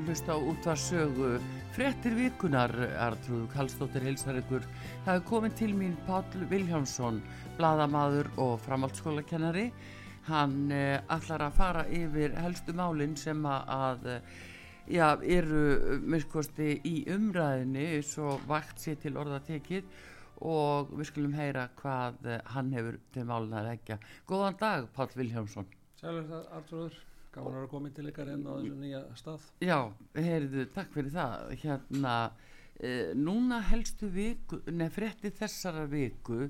Að hlusta á útvarsögu frettir vikunar Artrúð Kallstóttir heilsar ykkur. Það er komin til mín Páll Viljámsson bladamadur og framhaldsskólakennari. Hann eh, ætlar að fara yfir helstu málinn sem að eh, já, eru miskosti í umræðinni svo vakt sér til orðatekið og við skulum heyra hvað eh, hann hefur til málinn að leggja. Góðan dag Páll Viljámsson Sælur það, Artrúður, gaman að vera komin til ykkar inn á þessu nýja stað. Já, heyrðu, takk fyrir það. Hérna, e, núna helstu viku, nefn frétti þessara viku,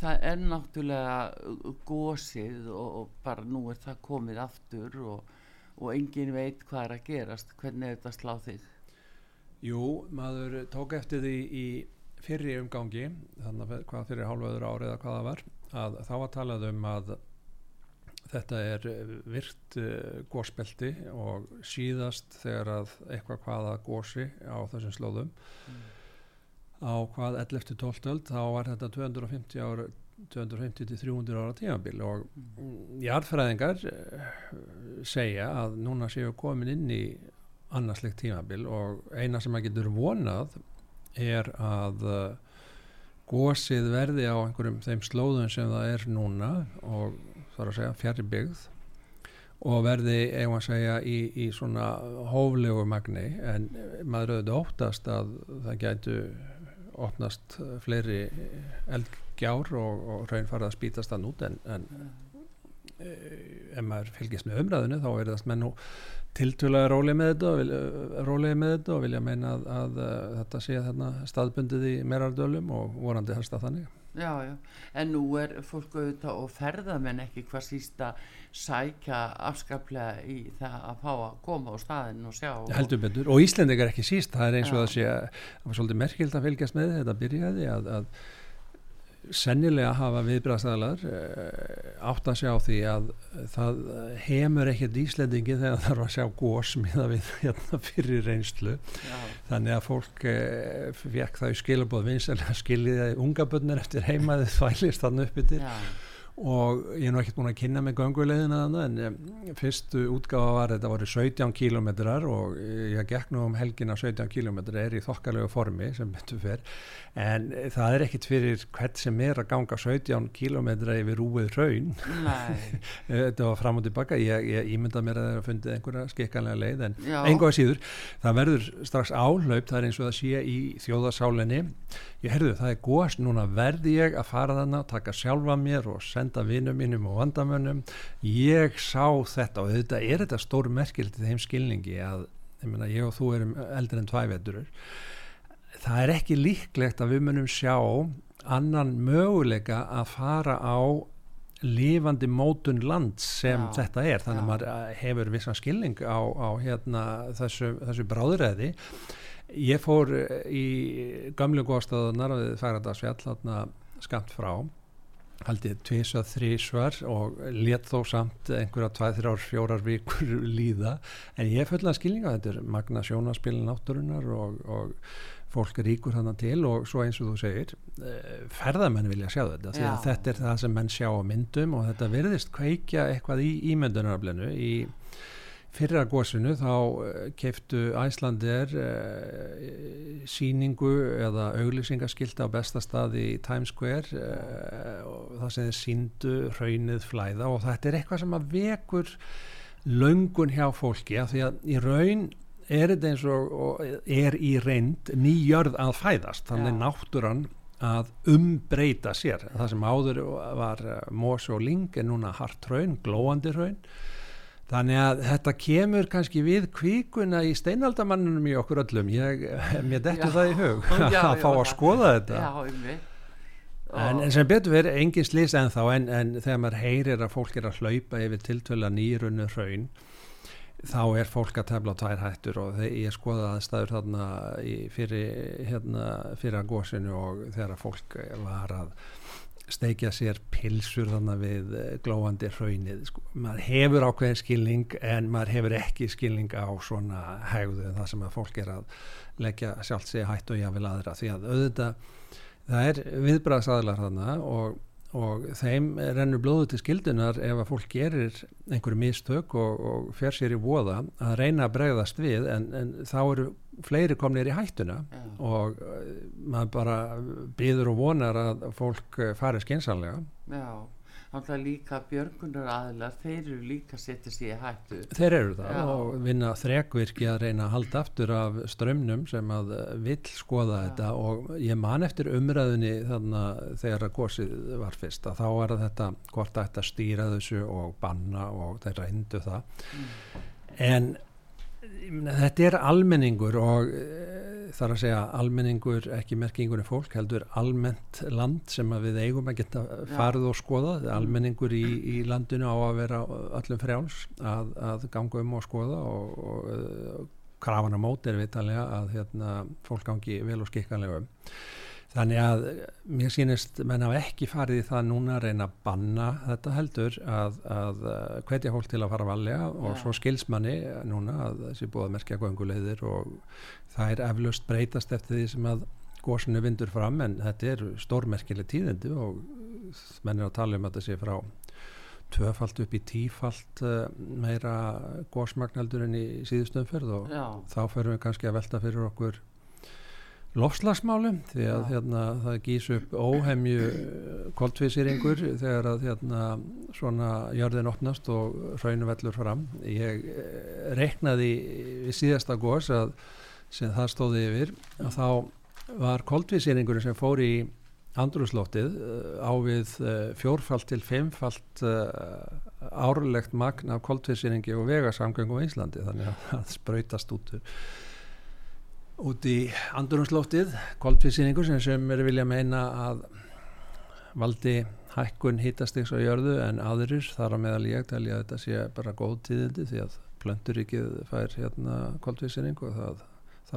það er náttúrulega gósið og, og bara nú er það komið aftur og, og engin veit hvað er að gerast. Hvernig er þetta sláð þig? Jú, maður tók eftir því í fyrri umgangi, þannig að hvað fyrir hálfaður árið eða hvað það var, að þá var talað um að þetta er virt uh, gósbelti og síðast þegar að eitthvað hvaða gósi á þessum slóðum mm. á hvað 11-12 öld þá var þetta 250 ára 250-300 ára tímabil og mm. jarðfræðingar uh, segja að núna séu komin inn í annarsleikt tímabil og eina sem að getur vonað er að gósið verði á einhverjum þeim slóðum sem það er núna og þar að segja fjari byggð og verði, eigum að segja, í, í svona hóflegu magni. En maður auðvitað óttast að það gætu opnast fleiri eldgjár og, og raun farið að spítast það nút en, en e, ef maður fylgist með umræðinu þá er það menn nú tiltvölega rólið með þetta og vilja, rólið með þetta og vilja meina að, að, að þetta sé þarna staðbundið í merardölum og vorandi helst að þannig Já, já, en nú er fólk auðvitað og ferðamenn ekki hvað sísta sækja afskaplega í það að fá að koma á staðin og sjá heldur betur og Íslendingar ekki síst, það er eins og já. það sé það var svolítið merkild að fylgjast með þetta byrjaði að, að sennilega hafa viðbræðstæðalar eh, átt að sjá því að það hefur ekkert íslendingi þegar það þarf að sjá gósmiða við hérna fyrir reynslu. Já. þannig að fólk eh, fekk það í skilabóð vinsalega skiljiði unga börnir eftir heimaði þvælist þannig uppbyttir og ég er nú ekkert búin að kynna með gangulegðina þannig en um, fyrstu útgáfa var þetta voru 17 kílometrar og ég gekk nú um helgin að 17 kílometrar er í þokkalegu formi sem betur fyrr en það er ekkert fyrir hvert sem er að ganga 17 kílometra yfir rúið raun þetta var fram og tilbaka. Ég, ég ímynda mér að það er að fundið einhverja skikkanlega leið en einhvað síður það verður strax áhlaup það er eins og það sé í þjóðasálinni ég herðu það er góðast núna verði ég að fara þannig senda vinnum mínum og vandamönnum. Ég sá þetta og þetta er þetta stór merkilt í þeim skilningi að ég, meina, ég og þú erum eldri en tvæveturur það er ekki líklegt að við munum sjá annan möguleika að fara á lifandi mótun land sem já, þetta er. Þannig að maður hefur vissan skilning á, á hérna, þessu, þessu bráðuræði Ég fór eh, í gamlu góðstöðunar við Færadagsfjall skamt frá haldið tvísað þrísvar og let þó samt einhverja tvæð, þrjár, fjórar vikur líða. En ég er fulla skilninga þetta er magna sjónaspilin náttúrunar og, og fólk ríkur þannig til. Og svo eins og þú segir eh, ferðamenn vilja sjá þetta því að þetta er það sem menn sjá á myndum. Og þetta verðist kveikja eitthvað í ímyndunaraflinu í fyrra góðsunu þá eh, keiftu æslandir uh, síningu eða auglýsingaskilta á besta staði í Times Square uh, og það sem þeir síndu raunnið flæða. Og þetta er eitthvað sem að vekur laungun hjá fólki að því að í raun er þetta eins og, og er í reynd nýjörð að fæðast. Þannig Já. náttúran að umbreyta sér. Það sem áður var mós og ling er núna hart raun, glóandi raun Þannig að þetta kemur kannski við kvíkuna í steinaldamannunum í okkur öllum. Ég, mér dettur það í hug já, að fá já, að skoða þetta. Já, einmitt. En, en sem betur verið engin slís en þá en, en þegar maður heyrir að fólk er að hlaupa yfir tiltöla nýrunnu hraun þá er fólk að tefla á tvær hættur og þegar ég skoða aðstæður þarna fyrir, hérna, fyrir að gósinu og þegar fólk var að steikja sér pilsur þannig við glóandi hraunið sko. maður hefur ákveðin skilning en maður hefur ekki skilning á svona hegðu það sem að fólk er að leggja sjálft sig hættu og jáfnvel aðra því að auðvitað það er viðbræðsaðlar þarna og, og þeim rennur blóðu til skildunar ef að fólk gerir einhverju mistök og, og fer sér í voða að reyna að bregðast við en, en þá eru fleiri komnir í hættuna Já. og uh, maður bara býður og vonar að fólk uh, fari skinsanlega Já, náttúrulega líka björgunar aðilar, þeir eru líka að setja sér í hættu. þeir eru það Já. og vinna þrekvirki að reyna að halda aftur af strömmnum sem að uh, vill skoða þetta og ég man eftir umræðunni þannig þegar að gósið var fyrst að þá var þetta hvort ætti að stýra þessu og banna og þeir reyndu það en ég meina, þetta er almenningur og e, þar að segja almenningur ekki merkingur en fólk heldur almennt land sem við eigum að geta farið og skoða almenningur í, í landinu á að vera öllum frjáls að, að ganga um og skoða og, og e, krafana mót er vitanlega að hérna, fólk gangi vel og skikkanlega um Þannig að mér sýnist menn hafa ekki farið í það núna að reyna að banna þetta heldur að, að uh, hvetja fólk til að fara valega og Já. svo skilsmanni núna að þessi búið að merkja göngulegðir og það er eflaust breytast eftir því sem að gósinu vindur fram en þetta er stórmerkileg tíðindi og menn er að tala um að þetta sé frá tvöfalt upp í tífalt uh, meira gósmagnaldur en í síðustöðumferð og Já, þá ferum við kannski að velta fyrir okkur lofslagsmálum því að hérna, það gís upp óhemju koltvísýringur þegar að hérna, svona jörðin opnast og hraunum vellur fram. Ég eh, reiknaði við síðasta gos að sem það stóði yfir að þá var koltvísýringurinn sem fór í andrúslóttið uh, á við fjórfalt til fimmfalt uh, árlegt magn af koltvísýringi og vegasamgöngum á Íslandi þannig að það sprautast út úr út í andrumslóttið koltvísýningur sem er vilja meina að valdi hækkun hittastiks á jörðu en aðrir þar á meðal ég telja að þetta sé bara góð tíðindi því að plönturíkið fær hérna koltvísýning og það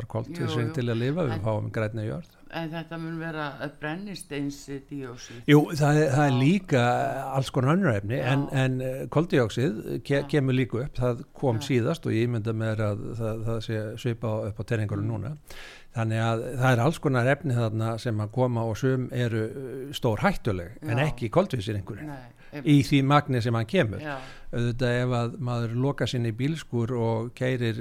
koltvísýning Jú, jú. til að lifa við En- fáum grænni jörð en þetta mun vera brennisteins díósið. Jú, það það er líka alls konar Já. en, en koldioxid ke Já. kemur líka upp, það kom Já. síðast og ég mynda með að það, það sé svipa upp á terningunum núna þannig að það er alls konar efni þarna sem að koma og sum eru uh, stór hættuleg en Já. ekki koldvísýringurinn Nei, ef, í því magni sem hann kemur. Já, auðvitað ef að maður loka sinni í bílskur og keirir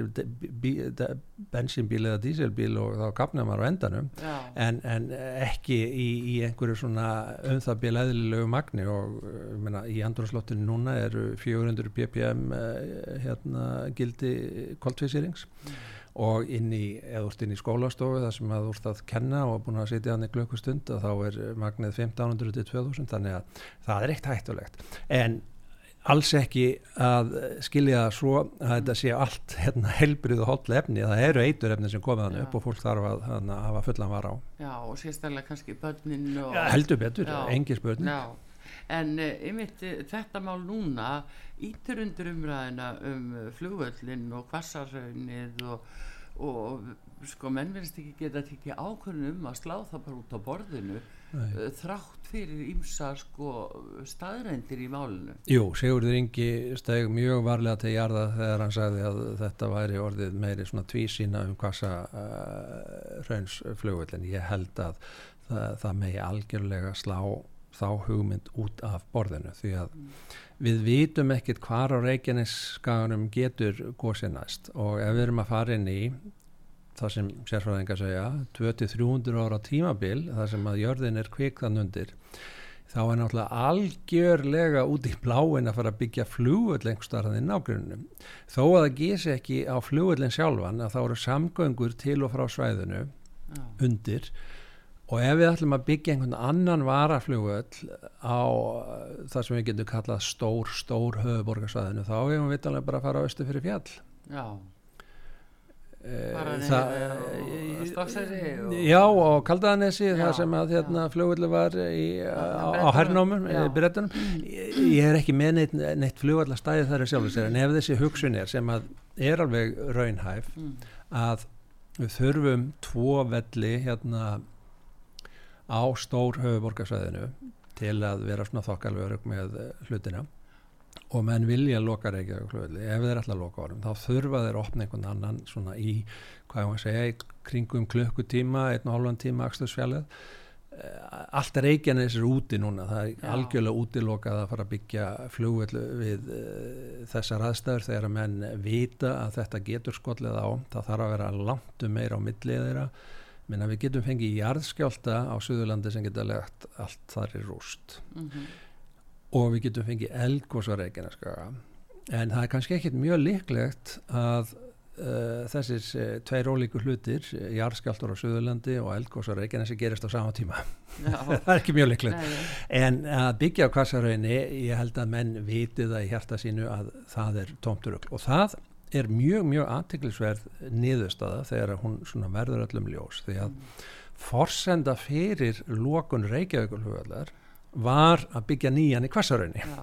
bensinbíl eða díselbíl og þá kapnar maður á endanum en, en ekki í, í einhverju svona um það bíl eðlilegu magni og meina, í andrúrslottinu núna eru 400 ppm uh, hérna, gildi koltvísýrings og inn í, eða úrst inn í skólastofu þar sem að ert að kenna og búin að sitja hann í klukkustund og þá er magnið 1500 til 2000 þannig að það er eitt hættulegt. En alls ekki að skilja svo að þetta sé allt hérna, helbrið og hotla efni. Það eru eitur efni sem komið hann upp og fólk þarf að, að hafa fullan var á. Já, og sérstaklega kannski börnin og... Já, heldur betur, Já. engi spurning Já, en uh, einmitt uh, þetta mál núna ítur undir umræðina um uh, flugvöllin og kvassarhaunnið og, og sko menn verðist ekki geta tekið ákvörðun um að slá það bara út á borðinu Nei. þrátt fyrir ímsa sko staðrændir í málinu. Jú, Sigurður Ingi steg mjög varlega til jarða þegar hann sagði að þetta væri orðið meiri svona tvísýna um hvassa raunsflugvöldin. Ég held að það, það megi algjörlega slá þá hugmynd út af borðinu því að við vitum ekkit hvar á Reykjaneskaganum getur gósið næst. Og ef við erum að fara inn í það sem sérfræðingar segja 200-300 ára tímabil þar sem að jörðin er kvikðan undir þá er náttúrulega algjörlega út í bláin að fara að byggja flugvöld lengstarðan í nágrunum þó að það gísi ekki á flugvöldin sjálfan að þá eru samgöngur til og frá svæðinu Já, undir og ef við ætlum að byggja einhvern annan varaflugvöll á það sem við getum kallað stór, stór höfuborgarsvæðinu þá hefum við vitanlega bara að fara á östu fyrir fjall. Já, Eh, bara það- niður Stokksæri Já og Kaldaðanesi Já, það sem að hérna, flugvöldu var í, á, á hernámum, já. brettunum ég, ég er ekki með neitt, neitt flugvallastæði þar er sjálfur sér en ef þessi hugsun er sem að er alveg raunhæf Mm. að við þurfum tvo velli hérna á stór höfuborgarsvæðinu til að vera svona þokkalverug með eh, hlutina. Og menn vilja loka Reykjavík flugvelli ef þeir ætla að loka orðum þá þurfa þeir að opna einhvern annan svona í hvað ég að segja, í kringum klukkutíma einn og hálfan tíma Akstursfjallið allt Reykjanes er úti núna. Það er Já. algjörlega útilokað að fara að byggja flugvellu við uh, þessar aðstæður þegar að menn vita að þetta getur skollið á. Það þarf að vera langt um meira á millið þeirra minna við getum fengið jarðskjálta á Suðurlandi sem geta legt allt þar í rúst. Mhm. og við getum fengið eldgós á Reykjaneskaga en það er kannski ekkit mjög líklegt að uh, þessir uh, tveir ólíku hlutir uh, jarðskjáltur á Suðurlandi og eldgós á Reykjanesi gerist á sama tíma. Það er ekki mjög líklegt. Nei, en að byggja á kvassarauðinni ég held að menn viti það í hjarta sínu að það er tómturugl og það er mjög mjög aðtiklisverð niðurstaða þegar hún verður öllum ljós. Því að forsenda fyrir lokun Reykjavíkulhugallar var að byggja nýjan í kvassarauðinni já,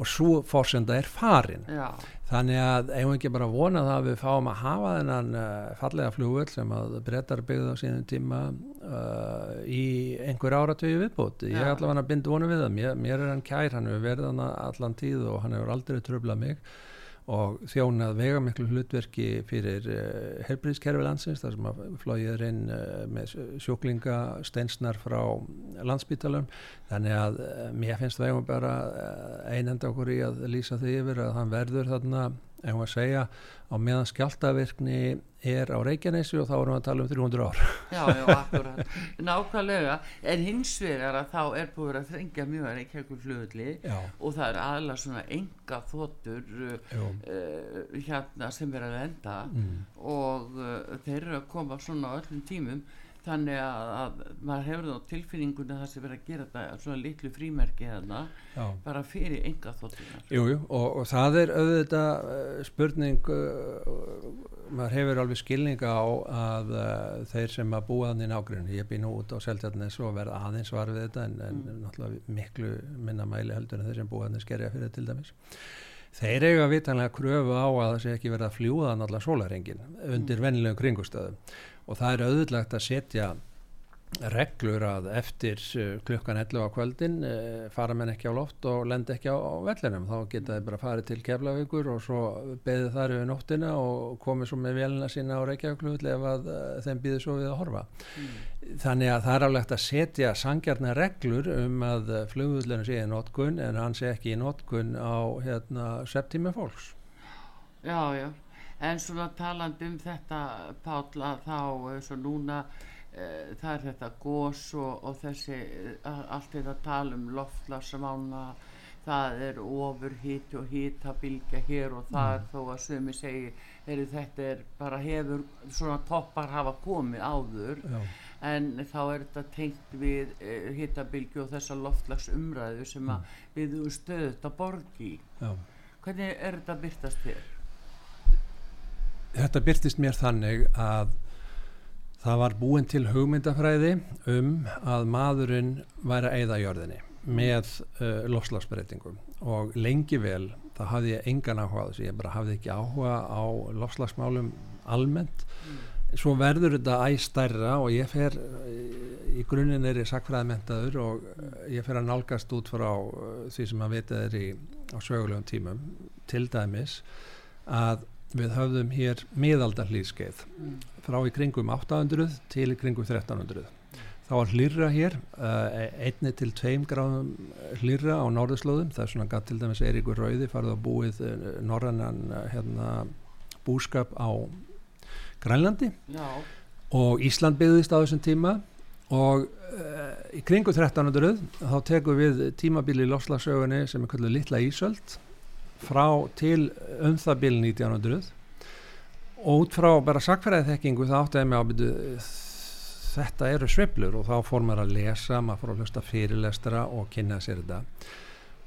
og svo forsenda er farin. Já, þannig að eigum ekki bara vona það að við fáum að hafa þennan uh, fallega flugvöld sem að brettar byggðu á sínum tíma uh, í einhver áratöyu viðbót. Ég Já. ætla hann að binda vonu við það. Mér, mér er hann kær, hann hefur verið hann allan tíð og hann hefur aldrei tröflað mig og þjónað vegamiklu hlutverki fyrir uh, helbriðskerfi landsins þar sem að flóið er inn uh, með sjúklinga steinsnar frá landsbítalum þannig að uh, mér finnst vegum bara einenda okkur í að lýsa því yfir að hann verður þarna ef að segja á meðan skjáltavirkni er á Reykjanesi og þá erum við að tala um 300 ár. Já, já, akkurat. Nákvæmlega, en hins vegar að þá er búið að þrengja mjög að Reykjavíkur flugulli Já, og það er aðla svona enga þóttur uh, uh, hérna sem er að lenda mm. og uh, þeir eru að koma svona á öllum tímum þannig að, að maður hefur þá tilfinningunni að það sem verið að gera þetta svona litlu frímerki þarna Já. bara fyrir enga þóttunar Jú, jú, og, og það er auðvitað uh, spurning uh, maður hefur alveg skilninga á að uh, þeir sem að búa þannig nágrunni, ég býð nú út á Seltjarnes og verða aðeins var við þetta en, en náttúrulega miklu minna mæli heldur en þeir sem búa þannig skerja fyrir til dæmis. Þeir eiga vitanlega kröfu á að það sé ekki verið að fljúða náttúrulega sólarengin undir vennilegum kringustöðum og það er auðvitað að setja reglur að eftir uh, klukkan 11 á kvöldin uh, fara menn ekki á loft og lenda ekki á, á vellinum. Þá geta þeir bara farið til Keflavíkur og svo beðið þar yfir nóttina og komið svo með velina sína á Reykjavíkluðli ef að uh, þeim býður svo við að horfa. Þannig að það er alveg að setja sangjarnar reglur um að flugvöldinu sé í notkun en hann sé ekki í notkun á hérna, septími fólks. Já, já, en svona talandi um þetta Páll að þá eins og núna uh, það er þetta gós og, og þessi uh, allt þetta tal um loftlasamána það er ofur hít og hítabilgja hér og þar þó að sumi segi er þetta er bara hefur svona toppar hafa komið áður Já. en þá er þetta tengt við uh, hítabilgju og þessa loftlagsumræðu sem að við stöðut að borgi Já. hvernig er þetta byrtast þér? Þetta byrtist mér þannig að það var búin til hugmyndafræði um að maðurinn væri að eyða jörðinni með uh, lofslagsbreytingum og lengi vel það hafði ég engan áhuga á þessu, ég bara hafði ekki áhuga á lofslagsmálum almennt. Svo verður þetta æstærra og ég fer eh, í grunninn er ég sakfræðimentaður og eh, ég fer að nálgast út frá eh, því sem að vita í á sögulegum tímum. Til dæmis að við höfðum hér miðaldarlýðskeið frá í kringum 800 til í kringum 1300 þá var hlýrra hér uh, einni til tveim gráðum hlýrra á norðurslóðum. Það er svona gatt til dæmis Eiríkur Rauði farið að búið uh, norrannan hérna, búskap á Grænlandi. Já, og Ísland byggðist á þessum tíma. Og uh, í kringu 1300 þá tekum við tímabili í lofslagsögunni sem er kallið Littla Ísöld frá til um það bil 1900 og út frá bara sakfæraði þekkingu það átti að mig á byrju þetta eru sveplur og þá fór maður að lesa, maður fór að hlusta fyrirlestra og kynna sér þetta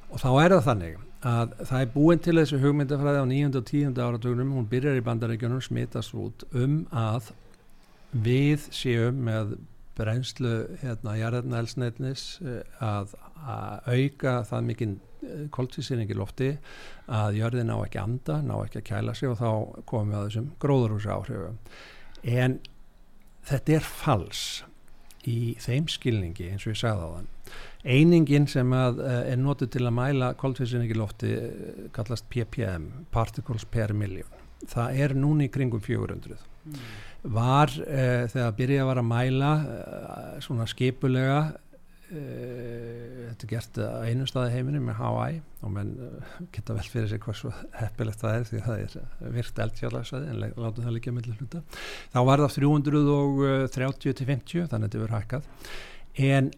og þá er það þannig að það er búin til þessu hugmyndafræði á 9. og 10. áratögnum, hún byrjar í bandaríkjunum smitast út um að við séum með brennslu hérna jarðarnælsneitnis eh, að, að auka það mikinn eh, koltvísýring í lofti að jörðin ná ekki anda, ná ekki að kæla sig og þá komum við að þessum gróðurhúsi áhrifum en þetta er fals í þeim skilningi eins og ég sagði á þann einingin sem að, uh, er notið til að mæla koltvísýringi lofti uh, kallast ppm, particles per million. Það er núni í kringum 400 mm. Var uh, þegar byrjaði að vara að mæla svona skipulega þetta er gert á einu staði heiminu með Hawaii og menn geta vel fyrir sig hvað svo heppilegt það er því það er virkt eldfjallarsaði en láta það líka með hluta þá var það 330 til 50 þannig að þetta verður hækkað en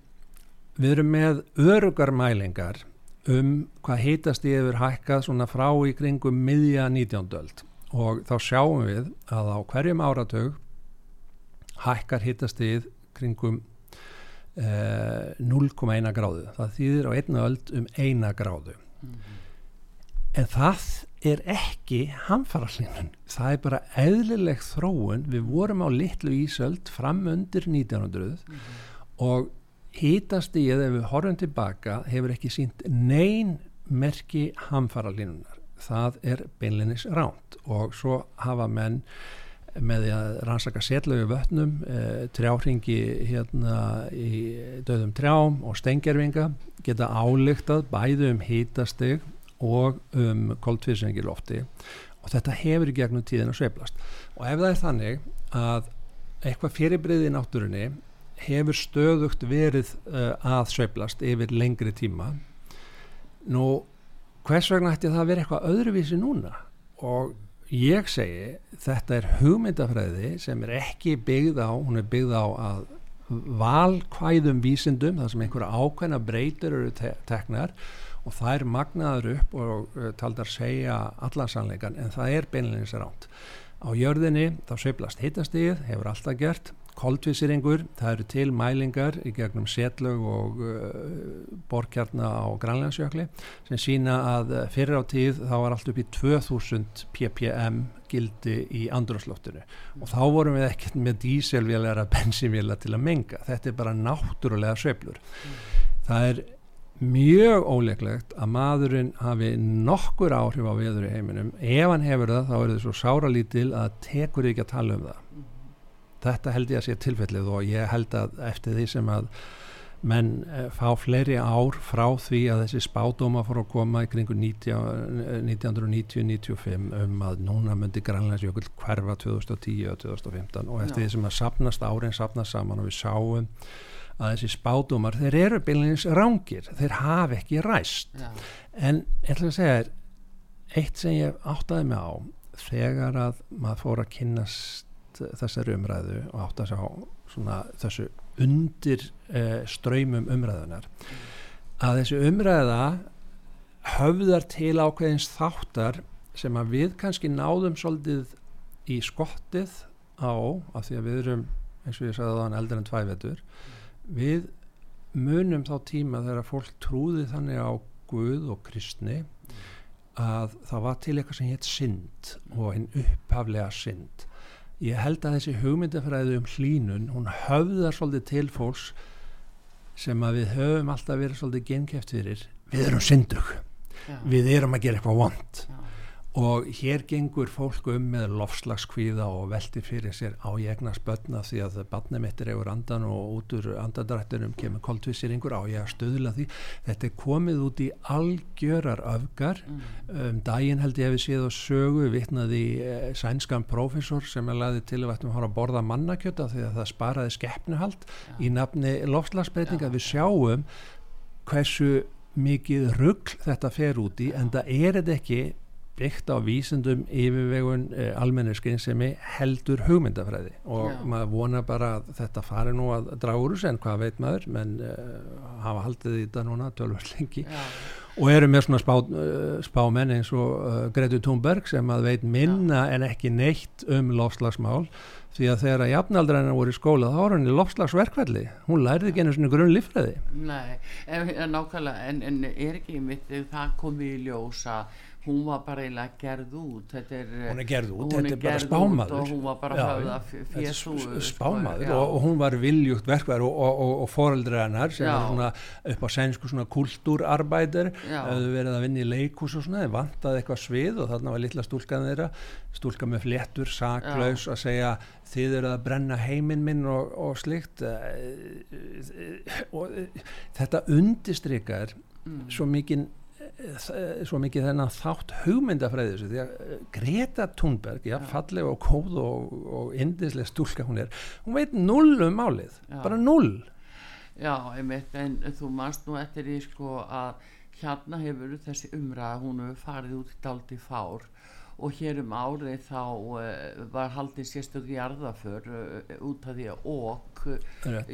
við erum með örugar mælingar um hvað heitast í yfir hækkað svona frá í kringum miðja 19. öld og þá sjáum við að á hverjum áratög hækkar heitast í kringum eh, 0,1 gráðu. Það þýðir á einna öld um eina gráðu. Mm -hmm. en það er ekki hamfarallinu það er bara eðlileg þróun. Við vorum á litlu ísöld fram undir 1900 mm -hmm. og eða ef við horfum tilbaka hefur ekki sínt neyn merki hamfara línunar það er beinlinis ránt og svo hafa menn með því að rannsaka setlögu vötnum e, trjáringi hérna í döðum trjám og stengjerfinga geta álygtað bæðu um hítasteg og um koltvísengi lofti og þetta hefur í gegnum tíðin að sveplast og ef það er þannig að eitthvað fyrirbriði í náttúrunni hefur stöðugt verið uh, að sveplast yfir lengri tíma nú hvers vegna ætti það að vera eitthvað öðruvísi núna? Og ég segi þetta er hugmyndafræði sem er ekki byggð á hún er byggð á að valkvæðum vísindum þar sem einhverja ákveðna breytur eru te teknar og það er magnaður upp og uh, taldar segja allansanleikan en það er beinleins ránt á jörðinni þá sveplast hittastíð hefur alltaf gert koltvísiringur, það eru til mælingar í gegnum setlög og uh, borkjarna á Grænlandsjökli sem sína að uh, fyrir á tíð þá var allt upp í 2000 ppm gildi í andrúrslóttinu og þá vorum við ekkert með díselvélæra bensinvélæra til að menga. Þetta er bara náttúrulega sveplur mm. það er mjög óleiklegt að maðurinn hafi nokkur áhrif á viður í heiminum. Ef hann hefur það þá er það svo sáralítil að tekur ekki að tala um það þetta held ég að sé tilfellið og ég held að eftir því sem að menn eh, fá fleiri ár frá því að þessi spádóma fór að koma í kringu 1990-95 um að núna myndi Grænlandsjökull hverfa 2010 og 2015 og eftir Já. því sem að sapnast árin sapnast saman og við sáum að þessi spádómar, þeir eru bylunins rángir, þeir hafi ekki ræst Já. en ég ætla að segja eitt sem ég áttaði mig á þegar að maður fór að kynast þessari umræðu og átt að sjá þessu undir eh, ströymum umræðunar að þessu umræða höfðar til ákveðins þáttar sem að við kannski náðum svolítið í skottið á af því að við erum eins og ég sagði þann eldur en tvævetur. Við munum þá tíma þegar fólk trúði þannig á Guð og kristni að það var til eitthvað sem hétt synd og einn upphaflega synd ég held að þessi hugmyndafræði um hlínun hún höfðar svolítið til fólks sem að við höfum alltaf verið svolítið genkæft fyrir. Við erum syndug. Já. við erum að gera eitthvað vond Já og hér gengur fólk um með lofslagskvíða og velti fyrir sér á ég egnast börna því að barnemittir hefur andan og út úr andadrættunum kemur koldvísýringur á ég að stöðla því þetta er komið út í algjörar öfgar mm. um, daginn held ég hefði séð og sögu vittnaði eh, sænskan profesor sem er laðið til að ættum að borða mannakjöta því að það sparaði skeppnuhald ja. í nafni lofslagsbreytinga ja. við sjáum hversu mikið ruggl þetta fer út í en það er þetta ekki byggt á vísundum yfirvegun eh, almennir skynsemi heldur hugmyndafræði. Og Já. maður vona bara að þetta fari nú að draga úr en hvað veit maður menn uh, hafa haldið í þetta núna tölvöld lengi. Já. og eru með svona spá, uh, spámenn eins og uh, Gretu Thunberg sem að veit minna en ekki neitt um lofslagsmál því að þegar að jafnaldræna voru í skóla þá var hann í lofslagsverkvelli hún lærði ekki einu svona grunn lífræði Nei, en, en nákvæmlega en, en er ekki mitt, það komið í ljósa hún var bara eiginlega gerð út er, hún er gerð út, þetta er bara spámaður. og hún var bara höfða fjesú spámaður og, og hún var viljugt verkvæður og, og, og foreldri hennar sem já. var svona upp á sænsku svona kultúrarbæður hefðu verið að vinna í leikús og svona, þeir vantaði eitthvað svið og þarna var litla stúlkan þeirra stúlka með fléttur, saklaus að segja þið eru að brenna heiminn minn og slikt eh, eh, og eh, þetta undistrykar mm. svo mikið svo mikið þennan þátt hugmyndafræðis því að eh, Greta Thunberg já, falleg og kóð og, og indislega stúlka hún er, hún veit null um málið, já. bara null Já, einmitt, en þú mannst nú eftir því sko að hérna hefur þessi umræða, hún hefur farið út í daldi fár og hér um árið þá uh, var haldið sérstöku jarðaför uh, út af því að okk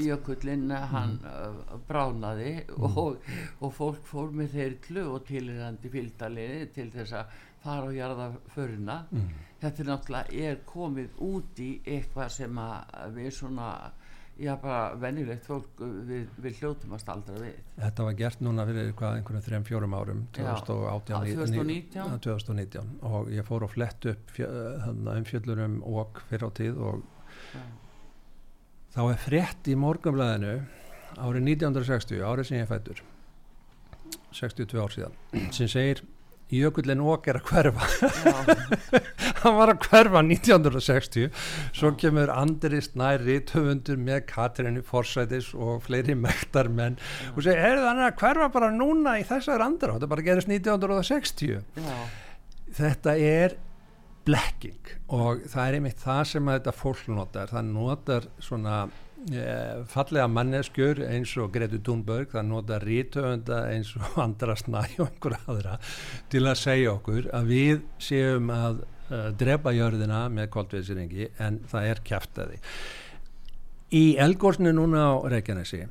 jökullin hann mm. bránaði mm. og, og fólk fór með þeirrlu og tilirandi fylgdaliði til þess að fara á jarðaföruna mm. þetta er náttúrulega er komið út í eitthvað sem við svona já bara venjulegt fólk við, við hljóttum að staldra við Þetta var gert núna fyrir hvað einhvern þrejum fjórum árum 2018, 2019. 2019 og ég fór að flett upp um fjöldlurum og fyrir á tíð og já. þá er frett í morgunblæðinu árið 1960, árið sem ég fættur 62 ár síðan sem segir Jökullin Ók er að hverfa. Hann var að hverfa 1960 svo kemur Andri Snæri töfundur með Katrínu Forsætis og fleiri mektarmenn og segir, er það að hverfa bara núna í þessar andra, þetta bara gerist 1960 Já. þetta er blekking og það er einmitt það sem þetta fólk notar. Það notar svona fallega manneskjur eins og Gretu Thunberg það nota rítöfunda eins og andra snæ og einhverja aðra til að segja okkur að við séum að uh, drepa jörðina með koldviðsringi en það er kæftæði í elgórsnu núna á Reykjanesi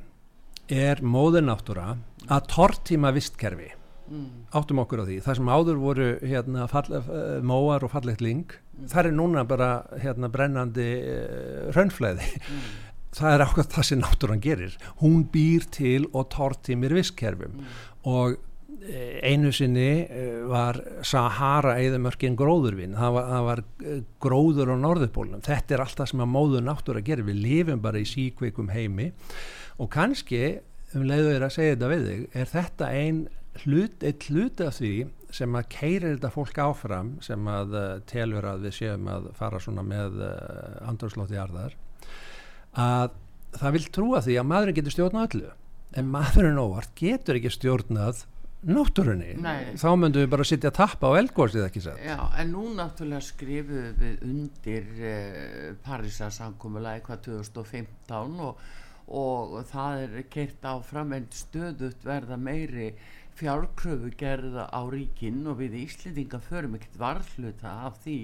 er móðurnáttúra að tortíma vistkerfi. Mm. áttum okkur á því. Það sem áður voru hérna, fall, uh, móar og fallegt ling mm. það er núna bara hérna, brennandi uh, raunflæði mm það er ákveð það sem náttúrann gerir. Hún býr til og tortimir visskerfum mm. og e, einu sinni e, var Sahara eðamörkin gróðurvinn það var, það var e, gróður á norðupólunum þetta er allt það sem að móður náttúra gerir. Við lifum bara í síkveikum heimi. Og kannski um leiður að segja þetta við þig er þetta ein hlut, eitt hlut af því sem að keirir þetta fólk áfram sem að telur að við séum að fara svona með uh, andurslóti arðar að það vil trúa því að maðurinn getur stjórnað öllu. En maðurinn óvart getur ekki stjórnað náttúrunni, Nei. þá myndum við bara sittja að tappa á eldgórsið ekki sett Já, en nú náttúrulega skrifuðu við undir eh, Parísasankomulega eitthvað 2015 og, og það er kert áfram en stöðut verða meiri fjárkröfu gerða á ríkinn og við Íslendinga förum ekkert varðluta af því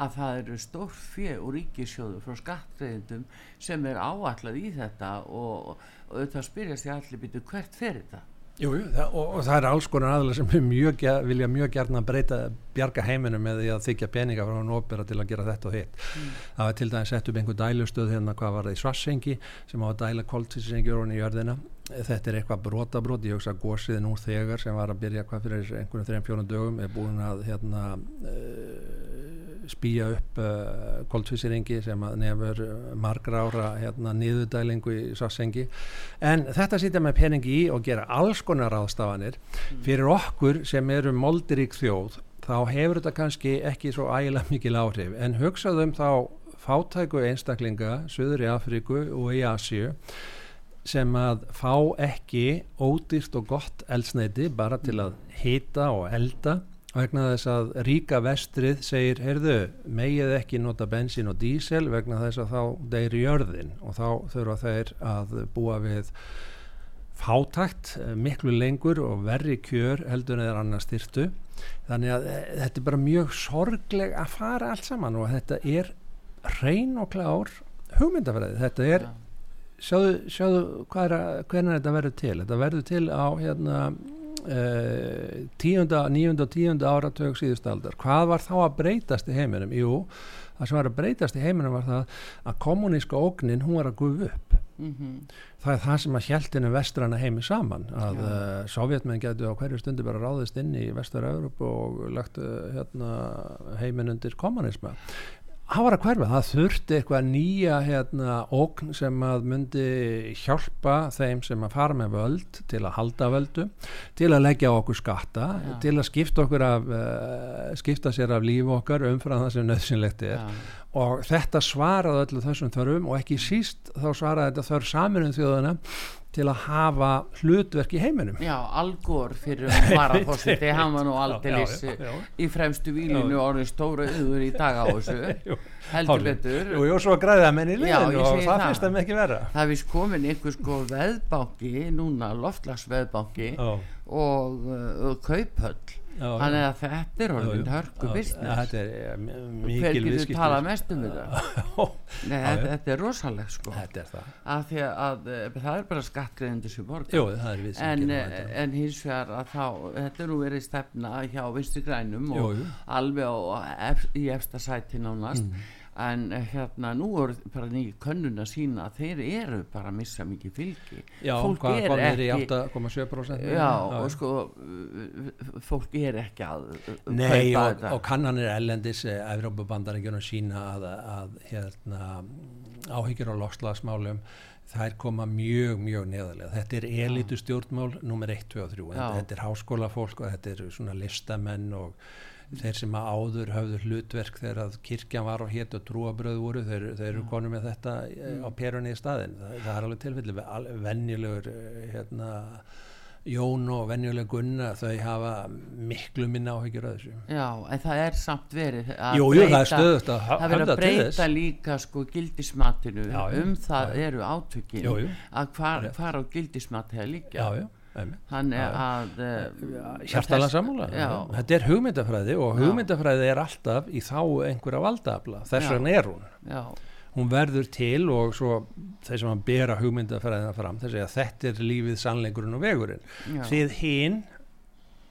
að það eru stór fjö og ríkisjóðu frá skattreðindum sem er áallad í þetta og, og auðvitað spyrjast ég allir býtu hvert fer þetta? Jú, jú, það, og, og það er alls konar aðlega sem mjög, vilja mjög gerna breyta bjarga heiminum með því að þykja peninga frá hann ópera til að gera þetta og hitt. Mm. það var til dæmis sett upp einhver dælustöð hérna hvað var það í Svarsengi sem á að dæla koltísingjörun í jörðina. Þetta er eitthvað brotabrót, ég hugsa gósið nú þegar sem var að byrja hvað fyrir einhvern þrejum fjónum dögum er búin að hérna uh, spýja upp uh, koltvísiringi sem nefnur margra ára hérna, niðurdælingu í sassengi en þetta sýtja með peningi í og gera alls konar ástafanir mm. fyrir okkur sem eru moldirík þjóð. Þá hefur þetta kannski ekki svo ægilega mikil áhrif. En hugsaðum þá fátæku einstaklinga Suður í Afríku og í Asju sem að fá ekki ódýrt og gott eldsneiti bara til að hita og elda vegna þess að ríka vestrið segir, heyrðu, megið ekki nota bensin og dísel vegna þess að þá deyri jörðin. Og þá þurfa þeir að búa við fátækt eh, miklu lengur og verri kjör heldur en þeir annars styrtu þannig að eh, þetta er bara mjög sorgleg að fara allt saman og þetta er reyn og klár hugmyndafræði, þetta er sjáðu, sjáðu hvernig þetta verður til. Þetta verður til á hérna tíunda, níunda og tíunda áratög síðustaldar hvað var þá að breytast í heiminum? Jú, það sem var að breytast í heiminum var það að kommuníska ógnin hún var að gufa upp mm -hmm. það er það sem að hjæltinu vestrana heimi saman að ja. uh, sovjetmenn getur á hverju stundu bara ráðist inn í vestur-Európa og lagt uh, hérna, heimin undir kommunisma það var að hverfa, það þurfti eitthvað nýja hérna ógn sem að myndi hjálpa þeim sem að fara með völd til að halda völdu til að leggja okkur skatta Já. til að skipta okkur af uh, skipta sér af líf okkar umfram það sem nöðsynlegt er Já. og þetta svaraði öllu þessum þörfum og ekki síst þá svaraði þetta þörf saminum þjóðana til að hafa hlutverk í heiminum. Já, Algor fyrir varafósiti hann var nú aldeilis í fremstu výlinu orðin stóra yður í dag á þessu. Heldur betur. Jú, jú, svo græða menn í liðinu og það finnst það með ekki vera. Það vist komin einhver sko veðbanki núna loftlagsveðbanki og, og kauphöll þannig að þetta er orðin hörku business. þetta er mikil hver getur talað mest um þetta? Nei, þetta, þetta er rosalega sko. Þetta er það. Að því að eh, það er bara skattgreðindur sem borgar en, eh, en hins vegar að þá þetta er nú verið stefna hjá vinstu grænum og alveg á, í efsta sæti nánast. Mm en eh, hérna nú er bara nýju könnun að sína að þeir eru bara að missa mikið fylgi. Já, fólk er ekki í 8,7% já, já, og sko fólk er ekki að Nei, og, og kannanir ellendis Evrópubandaríkjunum sína að, að hérna, áhyggjur á loslagsmálum þær koma mjög, mjög neðarlega. Þetta er elitu stjórnmál nummer 1, 2 og 3 þetta er háskólafólk og þetta er svona listamenn og þeir sem áður hafðu hlutverk þegar að kirkjan var og hétt og trúabröð voru þeir, þeir eru konu með þetta mm. á perunni í staðin það, það er alveg tilfelli. Venjulegur eh, hérna Jón og venjuleg Gunna þau hafa miklu minna áhyggjur að þessu. Já, en það er samt verið að jú, jú, það er, að það verið að breyta líka sko gildismatinu já, um það já, eru átökin að hvar, hvar á gildismati það líka Já, já þannig að hjartalega samúla þetta er hugmyndafræði og hugmyndafræði er alltaf í þá einhverja valdaafla þess vegna er hún. Já. hún verður til og svo þeir sem að bera hugmyndafræðina fram þessi að þetta er lífið sannleikurinn og vegurinn. Þið hinn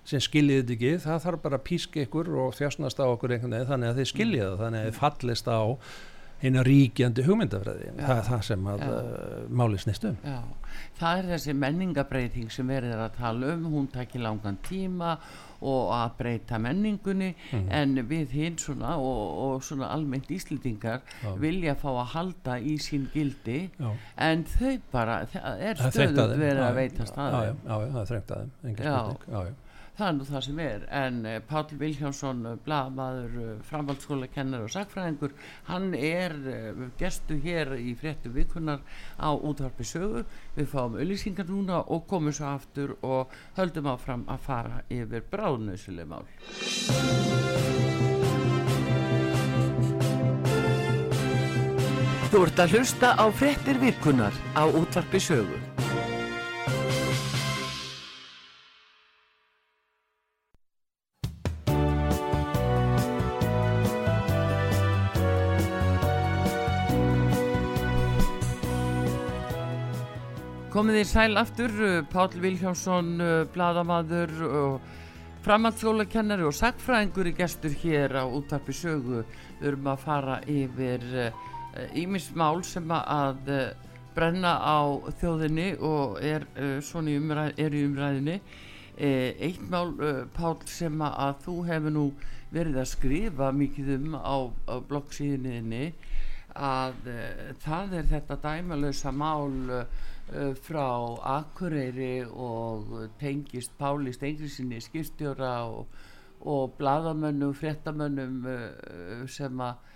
sem skiljið þetta ekki, það þarf bara að píska ykkur og þjásnast á okkur einhvern veginn þannig að þið skiljið það, þannig að þið fallist á eina ríkjandi hugmyndafræði. Það er það sem að uh, máli snýstum það er þessi menningabreiting sem verður að tala um. Hún takir langan tíma og að breyta menningunni. Mm. en við hinn svona og, og svona almennt íslendingar já. vilja fá að halda í sín gildi. Já. en þau bara það er stöðut verið að veita staði já, já, það er þrengt aðeins, engin spurning það er nú það sem er en eh, Pál Viljánsson eh, blamaður, eh, framhaldsskóla kennar og sagfræðingur, hann er gestu hér í fréttu vikunar á útvarpi sögu. Við fáum auðlýsingar núna og komum svo aftur og höldum áfram að fara yfir bráðnöðsuleg mál. Þú ert að hlusta á fréttir vikunar á útvarpi sögu Komið í sæl aftur, uh, Pál Viljánsson, uh, bladamadur og framhaldsskólakennari og sagfræðingur í gestur hér á útarpi sögu. Við erum að fara yfir ímismál uh, sem að brenna á þjóðinni og er, í umræð, er í umræðinni. Eitt mál, Pál, sem að þú hefur nú verið að skrifa mikið um á, á bloggsíðinni að það er þetta dæmalösa mál frá Akureyri og tengist Páli Stengriðsinni skipstjóra og, og bladamönnum, frettamönnum uh, sem að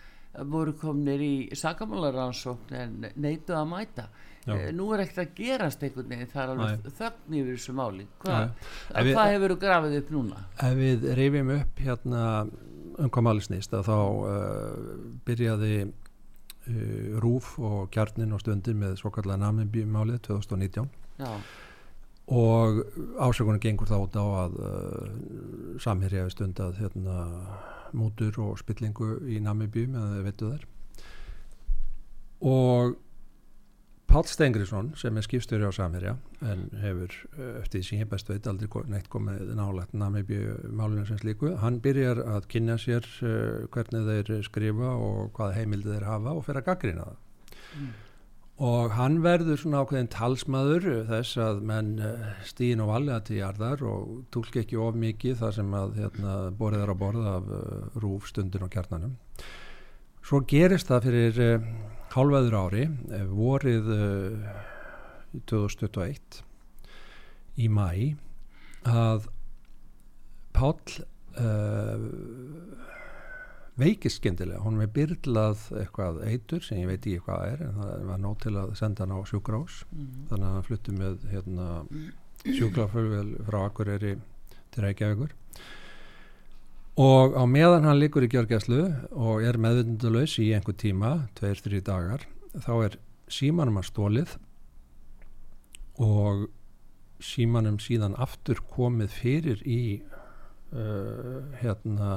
voru komnir í sakamálaransókn en neituð að mæta Já. Uh, nú er ekkert að gerast einhvern veginn það er alveg þögn yfir þessu máli Hva, hvað hefur þú grafið upp núna? Ef við reyfum upp hérna um hvað máli snýst þá uh, byrjaði uh, Rúf og Kjarnin og Stundin með svokallega namiðbímálið 2019 Já. og ásökunum gengur þá út á að uh, samherja við stund að hérna, mútur og spillingu í namiðbím eða veitu þær og Pál Stengriðsson sem er skipstjóri á Samherja en hefur uh, eftir því sem ég best veit aldrei neitt komið nálægt Namibíu málunum sem slíku, hann byrjar að kynna sér uh, hvernig þeir skrifa og hvað heimildi þeir hafa og fer að gaggrina það. Mm. og hann verður svona ákveðin talsmaður þess að menn uh, stýin og valja til jarðar og tólk ekki of mikið þar sem að hérna, borðið er á borð af rúf stundin og kjarnanum svo gerist það fyrir hálfaður ári eh, vorið uh, eh, 2021 í mæ að Pál uh, veikist skemmtilega, hún er byrlað eitthvað eitur sem ég veit ekki hvað er en það var nót til að senda hann á sjúkrós mm -hmm. þannig að hann flutti með hérna, sjúkrafölvel frá Akureyri til Reykjavíkur og á meðan hann likur í gjörgæslu og er meðvindulös í einhver tíma, tveir, þrjí dagar þá er símanum að stólið og símanum síðan aftur komið fyrir í uh, hérna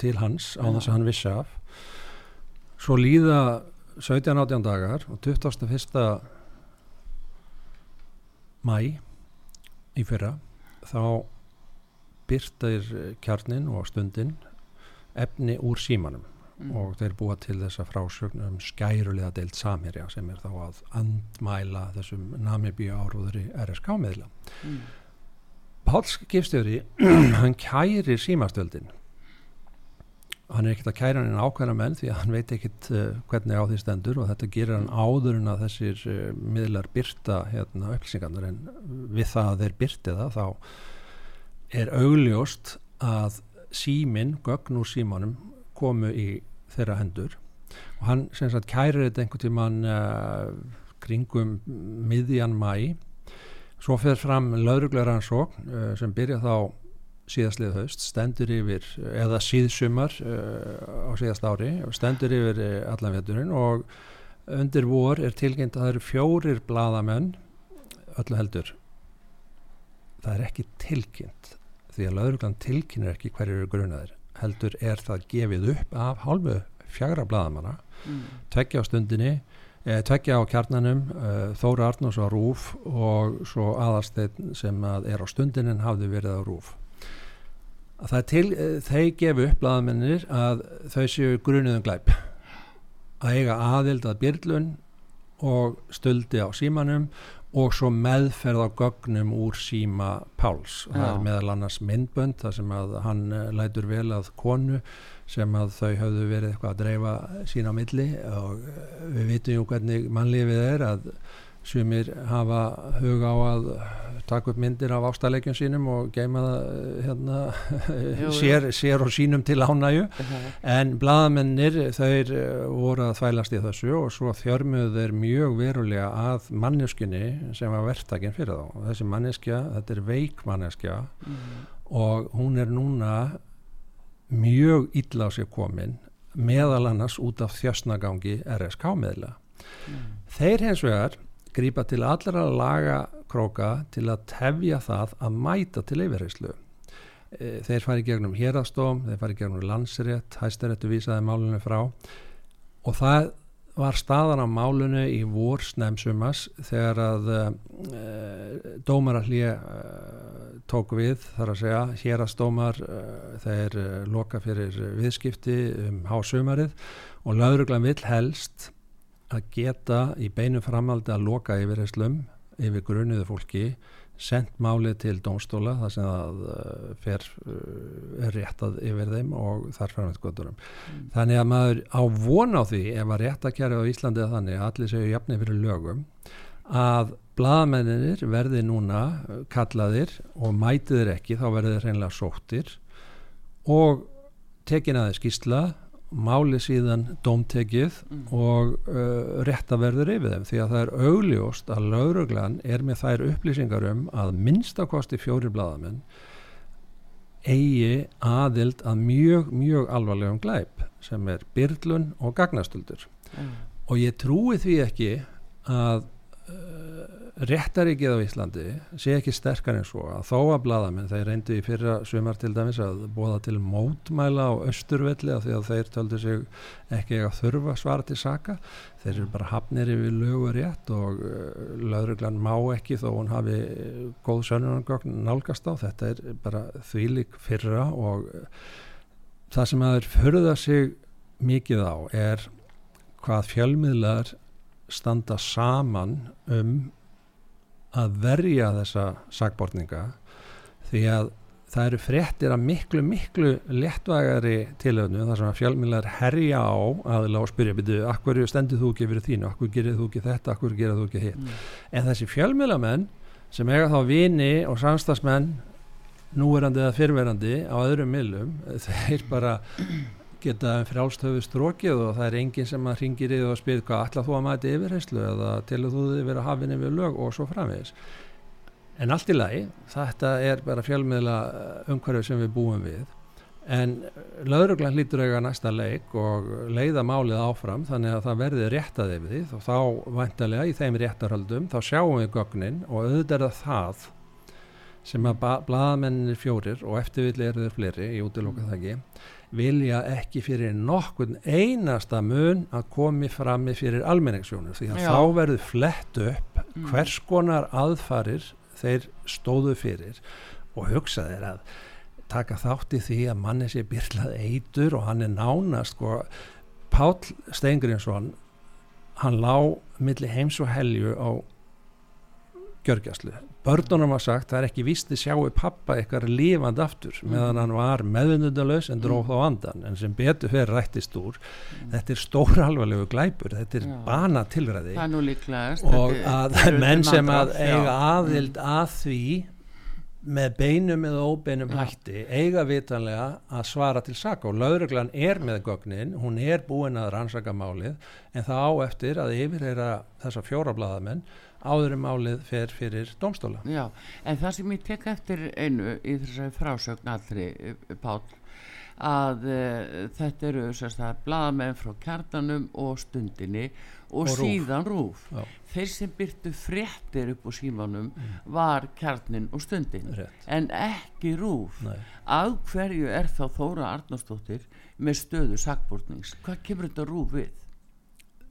til hans á þess að hann vissi af svo líða 17-18 dagar og 21. mæ í fyrra þá byrtaðir eh, kjarnin og stundin efni úr símanum mm. og þeir búa til þessa frásögn um skærulega deilt samherja sem er þá að andmæla þessum namibíu áróður í RSK meðla mm. Páls Gifstjóri hann kærir símastöldin hann er ekkert að kæra hann en ákveðna menn því að hann veit ekkert uh, hvernig á því stendur og þetta gerir hann áður en að þessir uh, miðlar byrta hérna upplýsingarnar en við það að þeir byrti það þá er augljóst að símin, gögn úr símanum komu í þeirra hendur. Og hann sem sagt kærir þetta einhvern tíman uh, kringum miðjan mæ svo fer fram lauruglega rannsók uh, sem byrja þá síðastlið haust, stendur yfir eða síðsumar uh, á síðast ári, stendur yfir allan veturinn. Og undir vor er tilkynnt að það eru fjórir bladamenn öllu heldur. Það er ekki tilkynnt því að lauruglan tilkynir ekki hverju eru grunaðir heldur er það gefið upp af hálfu fjagra bladamanna mm. tveggja á stundinni eh, tveggja á kjarnanum eh, Þóra Arnús á Rúf og svo aðarsteinn sem að er á stundinin hafði verið á Rúf það er til, eh, þeir gefu upp bladamennir að þau séu grunuðum glæp að eiga aðild að byrlun og stöldi á símanum og svo meðferð á gögnum úr síma Páls. Já. Það er meðal annars myndbönd þar sem að hann eh, lætur vel að konu sem að þau hafðu verið eitthvað að dreifa sína á milli og eh, við vitum jú hvernig mannlífið er að sumir hafa huga á að taka upp myndir af ástæðleikjum sínum og geima það eh, hérna, jú, sér, sér og sínum til ánægu uh -huh. en bladamennir þeir eh, voru að þvælast í þessu og svo þjörmuðu þeir mjög verulega að manneskinni sem var verktakinn fyrir þá þessi manneskja, þetta er veik manneskja uh mhm. -huh. og hún er núna mjög illa á sig komin meðal annars út af þjösnagangi RSK meðla uh mhm. -huh. þeir hens vegar grýpa til allra lagakróka til að tefja það að mæta til yfirheyslu. E, þeir fari gegnum hérastóm, þeir fari gegnum landsrétt, hæstaréttu vísaði málunum frá og það var staðan á málunu í vorsnæmsumas þegar að e, dómarallið e, tók við þar að segja hérastómar e, þeir loka fyrir viðskipti um hásumarið og lauruglan vill helst að geta í beinu framaldi að loka yfirherslum yfir grunniðu fólki sendt málið til dónstóla þar sem það uh, fer uh, réttað yfir þeim og þar fram með skoturum. Mm. Þannig að maður á von á því ef að réttakjari á Íslandi að þannig að allir séu jafni fyrir lögum að bladamenninir verði núna kallaðir og mætiðir ekki þá verður þeir reynilega sóttir og tekin aðeins skýrsla máli síðan dómtekið mm. og uh, réttaverður yfir þeim því að það er augljóst að lauruglan er með þær upplýsingar um að minnstakosti fjóri bladamenn eigi aðild að mjög, mjög alvarlegum glæp sem er byrlun og gagnastöldur mm. og ég trúi því ekki að uh, réttaríkið á Íslandi sé ekki sterkar en svo að þó að bladamenn, þeir reyndu í fyrra sumar til dæmis að bóða til mótmæla á östurvelli af því að þeir töldu sig ekki að þurfa svara til saka. Þeir eru bara hafnir yfir lögu rétt og uh, lauruglan má ekki þó hún hafi góð sönunangögn nálgast á, þetta er bara þvílik fyrra og uh, það sem að þeir förða sig mikið á er hvað fjölmiðlar standa saman um að verja þessa sagbortninga því að það eru fréttir að miklu, miklu léttvægari tilöfnu þar sem að fjölmiðlar herja á aðla og spyrja byrju, akkur stendur þú ekki fyrir þínu, akkur gerir þú ekki þetta, akkur gerir þú ekki hitt? Mm. en þessi fjölmiðlamenn sem eiga þá vini og samstagsmenn núverandi eða fyrverandi á öðrum millum, þeir bara geta frjálstöfu strókið og það er enginn sem að ringir í og spyr hvað ætla þú að mæti yfirheyslu eða til að þú þið vera hafinn yfir lög? og svo framvegis. En allt í lagi, þetta er bara fjölmiðla eh, umhverfið sem við búum við. En lauruglan hlýtur eiga næsta leik og leiða málið áfram þannig að það verði réttað yfir því. Og þá vantarlega í þeim réttarhaldum þá sjáum við gögnin og auðvitað er það sem að bladamenninir fjórir og eftirvillig eru þeir fleiri í útilóka þakki vilja ekki fyrir nokkun einasta mun að komi frammi fyrir almenningssjónu því að Já. þá verður flett upp mm. hvers konar aðfarir þeir stóðu fyrir og hugsa þeir að taka þátt í því að manni sé byrlað eitur og hann er nánast sko, Pál Steingrinsson hann lág millir heims og helju á gjörgjastlu börnunum var sagt það er ekki vísti sjáu pappa eitthvað lífand aftur mm. meðan hann var meðundundalös en dróð mm. á andan en sem betur fyrir rættist úr mm. þetta er stóra alvarlegu glæpur þetta er Já. bana tilræði og að menn sem að eiga aðild mm. að því með beinum eða óbeinum ja. hætti eiga vitanlega að svara til saka og lauruglan er með gögnin hún er búin að rannsaka málið en það á eftir að yfir þeirra þessa fjórablaðamenn áður um álið fer fyrir domstóla. Já, en það sem ég tek eftir einu í þessari frásögn allri, eh, Pál, að uh, þetta eru bladamenn frá kjartanum og stundinni og, og síðan rúf. Já. Þeir sem byrtu fréttir upp á símanum mm. var kjarnin og stundin, Rétt. en ekki rúf. Nei. Að hverju er þá Þóra Arnarsdóttir með stöðu sakbórnings? Hvað kemur þetta rúf við?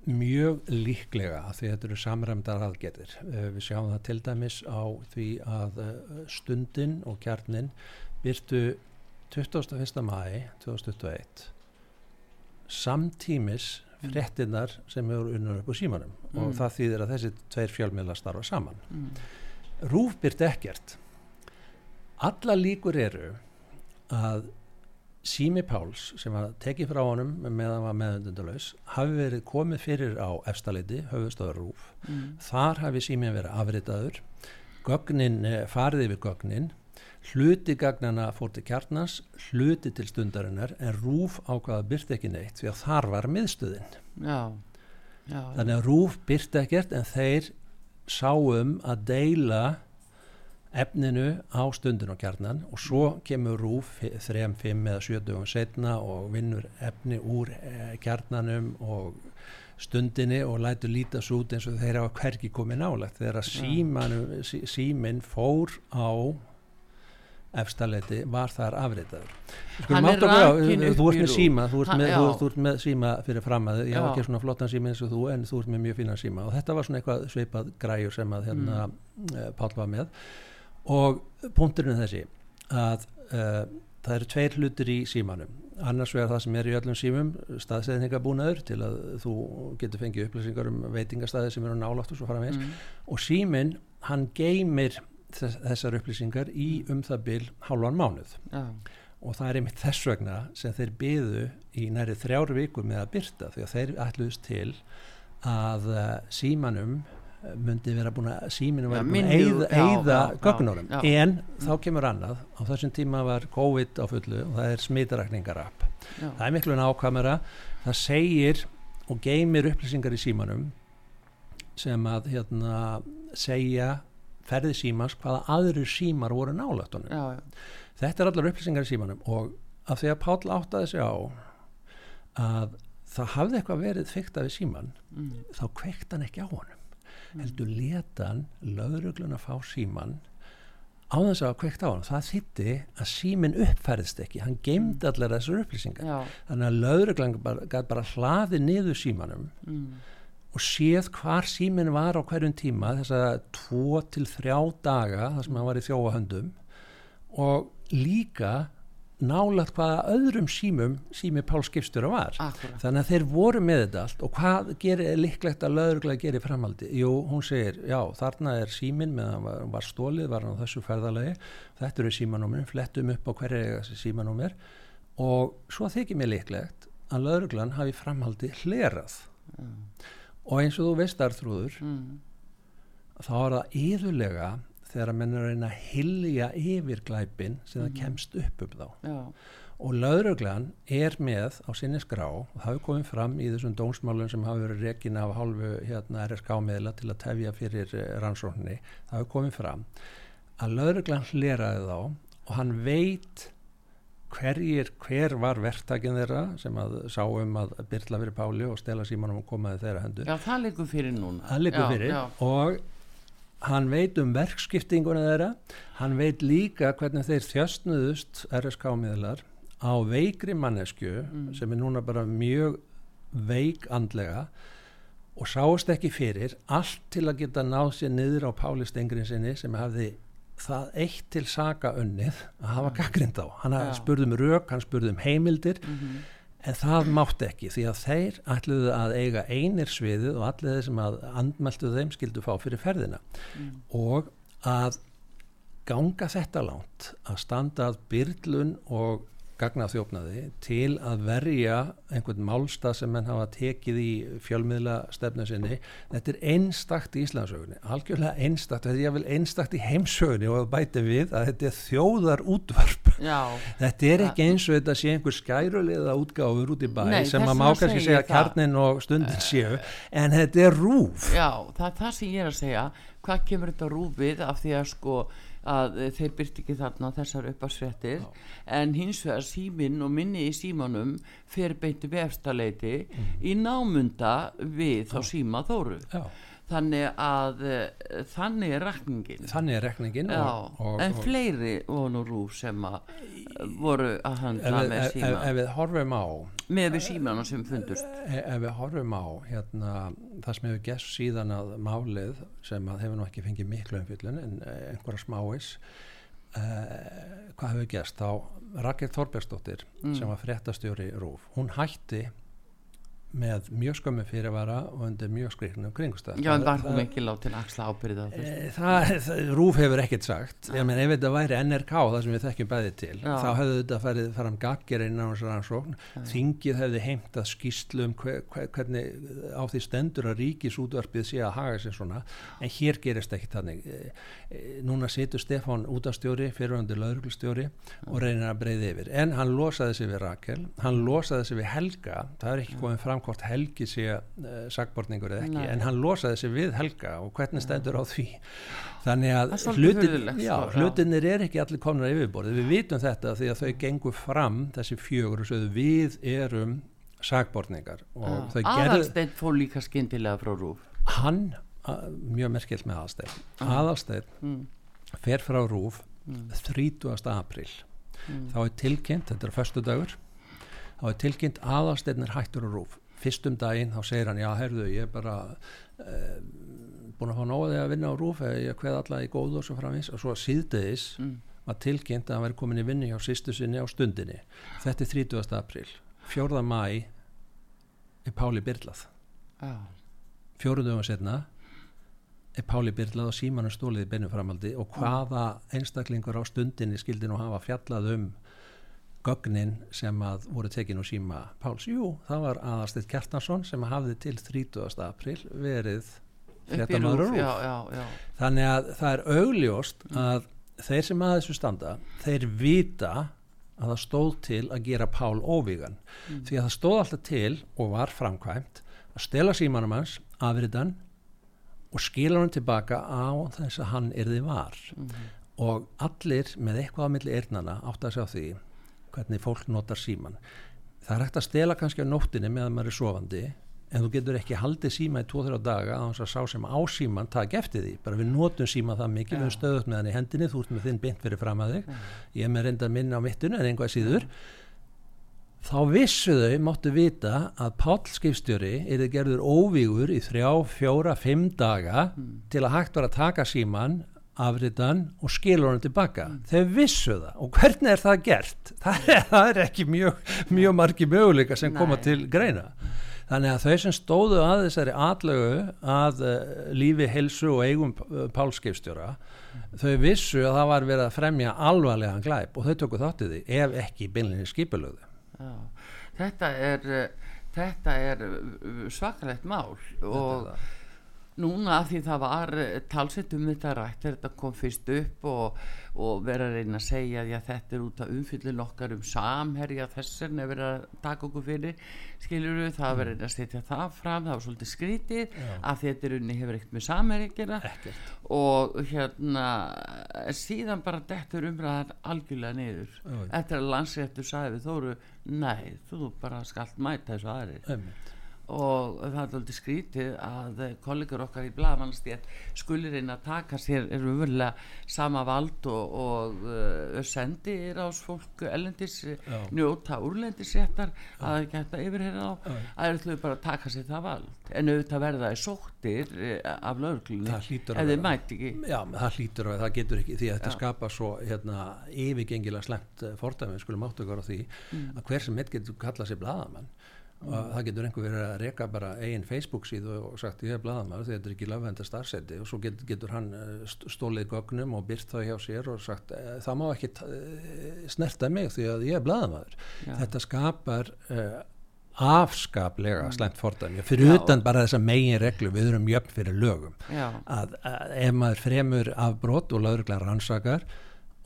Mjög líklega því þetta eru samræmdar aðgerðir. Eh, við sjáum það til dæmis á því að eh, stundin og kjarnin byrtu 21. mæi 2021 samtímis mm. frettinnar sem eru unnur upp á símanum mm. og það þýðir að þessi tveir fjölmiðla starfa saman. Mm. Rúf byrt ekkert. Alla líkur eru að Sími Páls sem var tekið frá honum meðan var meðundundalauðs hafi verið komið fyrir á efstaleiti, höfustöður rúf mm. þar hafi Sími verið afritaður. Gögnin, eh, farið yfir gögnin. Hluti gagnana fór til kjarnas hluti til stundarinnar en rúf ákvaða byrti ekki neitt því að þar var miðstöðin. Já, já, þannig að rúf byrti ekkert en þeir sáum að deila efninu á stundin og kjarnan og svo kemur rúf þrejum, fimm eða sjötugum setna og vinnur efni úr eh, kjarnanum og stundinni og lætur lítast út eins og þeir hafa hverki komið nálagt þegar símanu, sí, símin fór á efstaleiti var þar upp þú ert með síma þú ert með, þú, ert með síma fyrir fram að ég hafa ekki svona flottan síma eins og þú en þú ert með mjög fína síma. Og þetta var svona eitthvað sveipað græjur sem að hérna mm. Eh, Pál var með og punkturinn er þessi að uh, það eru tveir hlutir í símanum annars vegar það sem er í öllum símum staðsæðningabúnaður til að þú getur fengið upplýsingar um veitingastæði sem eru nálátt og svo fara með mm. og símin hann geymir þess, þessar upplýsingar í um það byl hálfan mánuð ja. og það er einmitt þess vegna sem þeir byðu í næri þrjáru viku með að byrta því að þeir ætluðist til að uh, símanum myndi vera búin að síminu var búin að eigða gögnunum. en þá kemur annað. Á þessum tíma var COVID á fullu og það er smitarækningar app það er miklu nákvæmara. Það segir og geymir upplýsingar í símanum sem að hérna, segja ferði símans hvaða aðri símar voru nálættunum þetta er allar upplýsingar í símanum og af því að Páll áttaði sig á að það hafði eitthvað verið fyrkt af síman mm. þá kveikt hann ekki á honum heldur letan löðruglun að fá síman á þess að kveikt á hann það þýtti að símin uppfærðist ekki. Hann geimdi allar þessar upplýsingar. Já. þannig að löðruglan bara, gat bara hlaði niður símanum Mm. og séð hvar símin var á hverjum tíma þess að tvo til þrjá daga þar sem hann var í þjóahöndum og líka nálat hvaða öðrum símum sími Pál skipstjóra var. Akkurat. þannig að þeir voru með þetta allt. Og hvað gerir líklegt að löðruglega gerir framhaldi? Jú, hún segir, já, þarna er símin meðan var, var stólið, var hann á þessu ferðalagi. Þetta eru símanúmerin, flettum upp á hverja þessi símanúmer. Og svo þykir mér líklegt að löðruglan hafi framhaldi hlerað. Og eins og þú veist Arþrúður Mm. þá er það yðurlega þegar að menn er að reyna að hilja yfir glæpin sem það kemst upp um þá. Já. og lauruglan er með á sinni skrá og það hefur komið fram í þessum dómsmálum sem hafa verið rekin af hálfu hérna, RSK-miðla til að tefja fyrir eh, rannsókninni. Það hefur komið fram að lauruglan hleraði þá og hann veit hverjir, hver var verktakinn þeirra sem að sá um að byrla fyrir Páli og stela símanum og komaði þeirra hendur. Já, það liggur fyrir núna. Já, fyrir og hann veit um verkskiptinguna þeirra hann veit líka hvernig þeir þjöstnuðust RSK-miðlar á veikri mannesku Mm. sem er núna bara mjög veik andlega og sáist ekki fyrir allt til að geta náð sér niður á Páli Stengrinsinni sem hafði það eitt til saka unnið að hafa gaggrind á hann Já. spurði um rök, hann spurði um heimildir Mhm. En það mátti ekki því að þeir ætluðu að eiga einir sviðið og allir þeir sem að andmeltu þeim skildu fá fyrir ferðina Mm. og að ganga þetta langt að standa að byrlun og gagna þjófnaði til að verja einhvern málstað sem menn hafa tekið í fjölmiðla stefnu sinni. Þetta er einstakt í Íslandsögunni algjörlega einstakt, þetta er jáfnvel einstakt í heimsögunni og að bæti við að þetta er þjóðar útvarp Já. Þetta er ekki eins og þetta sé einhver skærulega útgáfur út í bæ Nei, sem að má kannski segja kjarnin og stundin séu en þetta er rúf. Já, það er það sem ég er að segja. Hvað kemur þetta rúfið af því að sko að eh, þeir byrti ekki þarna þessar uppasfrettir en hins vegar síminn og minni í símanum fer beintu við efstaleiti í námunda við þá síma þóru. Já, þannig að uh, þannig er rakningin. Þannig er rekningin Já, og, og, en fleiri vonu rúf sem að eh, voru að ef, handla með ef, ef, síma ef við horfum á með við símana sem fundust. E- ef við horfum á hérna, það sem hefur gest síðan að málið sem að hefur nú ekki fengið miklu umfyllun en eh, einhverja smáis uh, hvað hefur gest þá Rakel Þorbergsdóttir Mm. sem var fréttastjóri Rúf hún hætti með mjög skömmu fyrirvara og undir mjög skriknum kringustæðum Já, en var hún ekki látin axla ábyrða þessu? Eh, Það, það, Rúf hefur ekkert sagt. Ég menn ef þetta væri NRK það sem við þekkjum bæði til Já. þá hefðu þetta farið fram gaggir innan hans rannsókn. Þingið hefði heimtað skýslu um hver, hver, hvernig á því stendur að ríkisútvarpið sé að haga sér svona. En hér gerist ekki þannig. Eh, eh, núna situr Stefán útastjóri fyrirvöndu lauruglustjóri og reynir að breyði yfir. En hann losaði hvort Helgi sé uh, sagborningur eða ekki Nei. en hann losaði sig við Helga og hvernig stendur á því? Þannig að furðulegt, já, sko, hlutinir er ekki allir komnar að yfirborðið. Við vitum þetta því að þau gengur fram þessi fjögur og sögðu við erum sagborningar og þau gerðu Aðalsteinn fór líka skyndilega frá rúf hann, mjög merkilt með aðalsteinn. Aðalsteinn mm. fer frá Rúf 30. apríl. Þá er tilkynnt, þetta er förstu dagur þá er tilkynnt aðalsteinn er hættur á Rúf fyrstum daginn þá segir hann, já herðu, ég er bara uh, búin að fá nóðið að vinna á Rúf eða ég kveð alla í góðu og svo framins og svo síðdeis Mm. var tilkynnt að hann væri komin í vinnu hjá sýstu sinni á stundinni þetta er 30. apríl 4. mæ er Páli Byrlað Já, fjóru dögum setna er Páli Byrlað og símanu stólið í beinu framaldi og hvaða einstaklingur á stundinni skildi nú hafa fjallað um gögnin sem að voru tekin úr síma Páls, jú, það var aðarstitt Kjartansson sem hafði til 30. april verið fréttamaður rúf. Já, já, já. Þannig að það er augljóst að þeir sem að þessu standa þeir vita að það stóð til að gera Pál óvígan. Því að það stóð alltaf til og var framkvæmt að stela símanum hans afritan og skila hann tilbaka á þess að hann yrði var. Og allir með eitthvað á milli eirnana átt að sjá því hvernig fólk notar síman það er hægt að stela kannski á nóttinni meðan maður er sofandi en þú getur ekki haldið síma í 2-3 daga að þess að sá sem á síman takk eftir því, bara við notum síma það mikið, við stöðum með hann í hendinni, þú ert með þinn bynd fyrir fram að þig, ég er með reynda minna á mittinu en einhvað síður. Þá vissu þau, máttu vita að Páll skipstjóri er gerður óvígur í þrjá, fjóra, fimm daga mm. til að hægt var að taka síman afritan og skilur hann tilbaka mm. þau vissu það og hvernig er það gert það er, það er ekki mjög, mjög margi möguleika sem Nei. koma til greina þannig að þau sem stóðu að þessari atlögu að uh, lífi, helsu og eigum uh, pálskipstjóra mm. þau vissu að það var verið að fremja alvarlegan glæp og þau tóku þáttið því ef ekki beinlega skipilöðu Þetta er, uh, þetta er svakalegt mál og núna af því það var eh, talsett um þetta rætt þetta kom fyrst upp og, og verið að reyna að segja að þetta er út af umfyllin okkar um samherja þessar nefnir að taka okkur fyrir. Skiljur við, það verið mm. að setja það fram það var svolítið skrítið að þetta er unni hefur ekkert með samherja og hérna síðan bara dettur umræðan algjörlega niður. Já. eftir að landsréttur sagði við þóru, nei, þú bara skallt mæta þessu aðri og það er alveg skrítið að kollegur okkar í blagamannastétt skulirinn að taka sér er umverulega sama vald og, og uh, sendi rásfólk ellendis Já. njóta úrlendisréttar að það geta yfirherra á. Já. að það ætlu bara að taka sér það vald. En auðvitað verða í sóttir eh, af lögurklunni eða þið mæti ekki. Já, það hlýtur og það getur ekki því að þetta skapa svo hérna, yfirgengilega slemt eh, fordæmi skulum áttu ykkur á því mm. að hver sem mitt getur kallað sér blagamann og það getur einhver verið að reyka bara eigin Facebook síðu og sagt ég er bladamæður þetta er ekki lafvenda starfseti og svo getur, getur hann eh, stólið gögnum og byrt það hjá sér og sagt eh, það má ekki eh, snerta mig því að ég er bladamæður þetta skapar uh, afskaplega mm. slæmt fordæmi. Fyrir Já. utan bara þessa megin reglu við erum jöfn fyrir lögum. Að, að ef maður fremur af brot og lauruglega rannsakar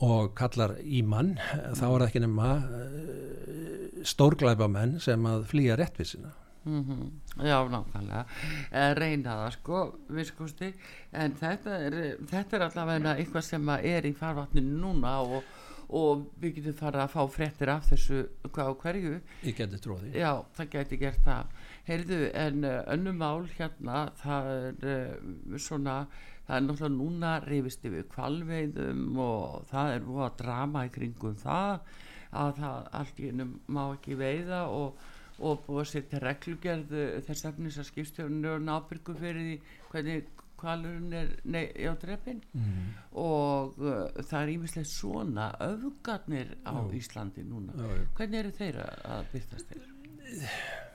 og kallar í mann þá er það ekki nema uh, stórglæbamenn sem að flýja réttvísina. Mm -hmm. Já, nákvæmlega. Eh, reyna það sko viskusti. en þetta er, þetta er allavega eitthvað sem er í farvatninu núna og, og við getum farið að fá frettir af þessu hvað og hverju. Ég geti tróði Já, það geti gert það Heyrðu, en uh, önnum mál hérna það er uh, svona það er náttúrulega núna reyfist yfir kvalveiðum og það er búið að drama í kringum það að það allt í ennum má ekki veiða og, og búið að setja reglugerð þess efnis að skipstjórnir og nábyrgu fyrir því hvernig kvalurinn er nei, á drefin mm. og uh, það er ímislegt svona öfgarnir á já. Íslandi núna já, hvernig eru þeir að byrtast þeir?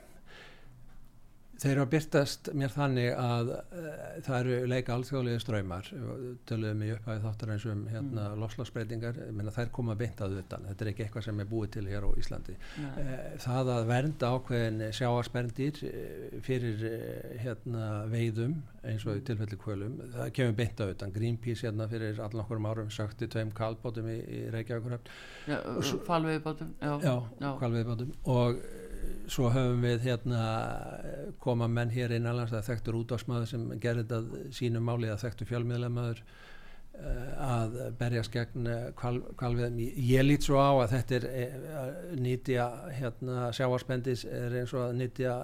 Þeir eru að byrtast mér þannig að uh, það eru leika alþjóðlega ströymar töluðum í upphæði þáttar eins um hérna, mm. lofslagsbreytingar, þær koma beintað utan, þetta er ekki eitthvað sem er búið til hér á Íslandi. Uh, það að vernda ákveðin sjáarspendir uh, fyrir hérna, veiðum eins og í tilfelli kvölum, það kemur beintað utan. Greenpeace hérna fyrir allan okkur árum sökti tveim kalbótum í, í Reykjavík. Já, falveiðbótum. Já, já, já. kalveiðbótum og svo höfum við hérna koma menn hér innanlands að þekktur útásmaður sem gerir þetta sínum máli að þekktur fjölmiðlemaður eh, að berjast gegn kvalviðum. Eh, ég lít svo á að þetta er eh, nýtja hérna sjáarspendis er eins og að nýtja